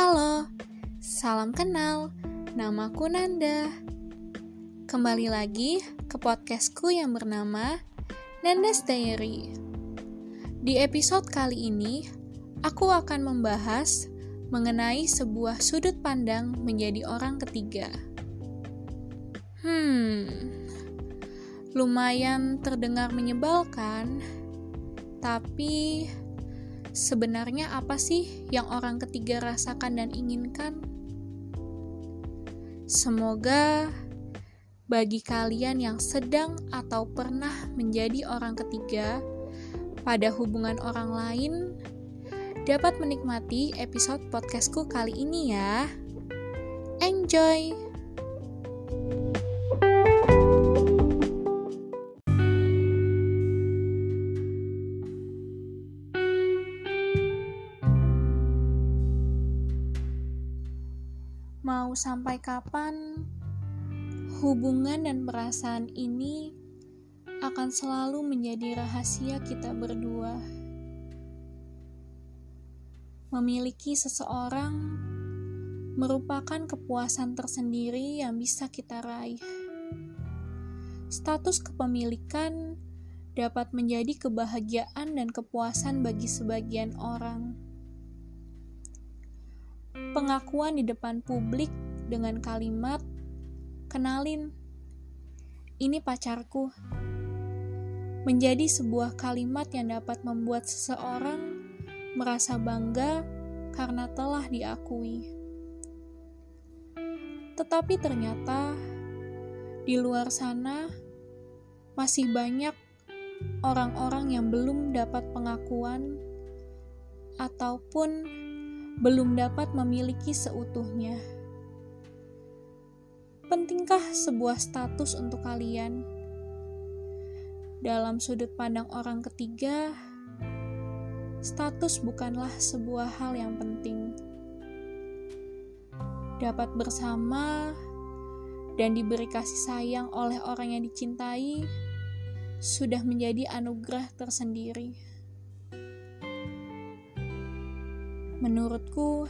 Halo, salam kenal. Namaku Nanda. Kembali lagi ke podcastku yang bernama Nanda's Diary. Di episode kali ini, aku akan membahas mengenai sebuah sudut pandang menjadi orang ketiga. Hmm, lumayan terdengar menyebalkan, tapi sebenarnya apa sih yang orang ketiga rasakan dan inginkan? Semoga bagi kalian yang sedang atau pernah menjadi orang ketiga pada hubungan orang lain dapat menikmati episode podcastku kali ini ya. Enjoy! Mau sampai kapan hubungan dan perasaan ini akan selalu menjadi rahasia kita berdua. Memiliki seseorang merupakan kepuasan tersendiri yang bisa kita raih. Status kepemilikan dapat menjadi kebahagiaan dan kepuasan bagi sebagian orang pengakuan di depan publik dengan kalimat "kenalin, ini pacarku" menjadi sebuah kalimat yang dapat membuat seseorang merasa bangga karena telah diakui. Tetapi ternyata di luar sana masih banyak orang-orang yang belum dapat pengakuan ataupun belum dapat memiliki seutuhnya. Pentingkah sebuah status untuk kalian? Dalam sudut pandang orang ketiga, status bukanlah sebuah hal yang penting. Dapat bersama dan diberi kasih sayang oleh orang yang dicintai sudah menjadi anugerah tersendiri. Menurutku,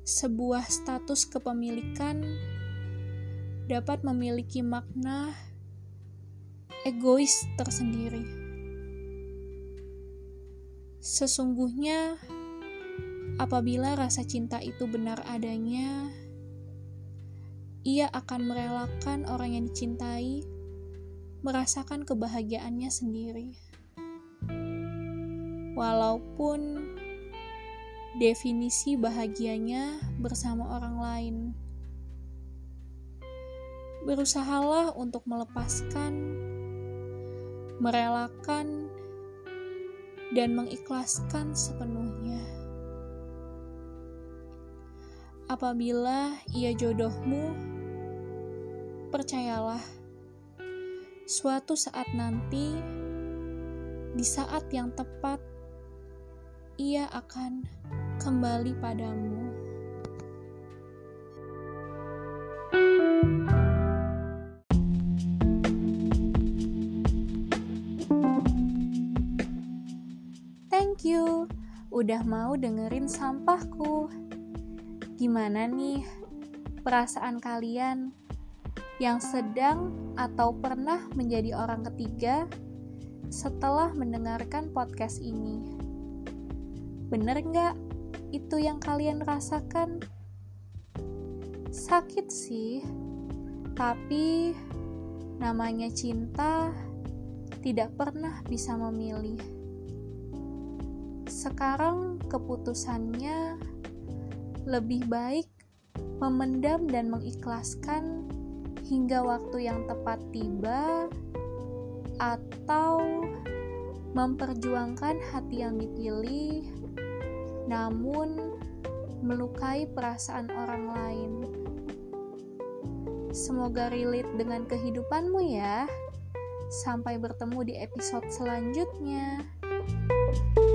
sebuah status kepemilikan dapat memiliki makna egois tersendiri. Sesungguhnya, apabila rasa cinta itu benar adanya, ia akan merelakan orang yang dicintai merasakan kebahagiaannya sendiri. Walaupun definisi bahagianya bersama orang lain. Berusahalah untuk melepaskan, merelakan, dan mengikhlaskan sepenuhnya. Apabila ia jodohmu, percayalah, suatu saat nanti, di saat yang tepat, ia akan kembali padamu. Thank you udah mau dengerin sampahku. Gimana nih perasaan kalian yang sedang atau pernah menjadi orang ketiga setelah mendengarkan podcast ini? Bener nggak itu yang kalian rasakan? Sakit sih, tapi namanya cinta tidak pernah bisa memilih. Sekarang keputusannya lebih baik memendam dan mengikhlaskan hingga waktu yang tepat tiba, atau memperjuangkan hati yang dipilih namun melukai perasaan orang lain. Semoga relate dengan kehidupanmu ya. Sampai bertemu di episode selanjutnya. thank you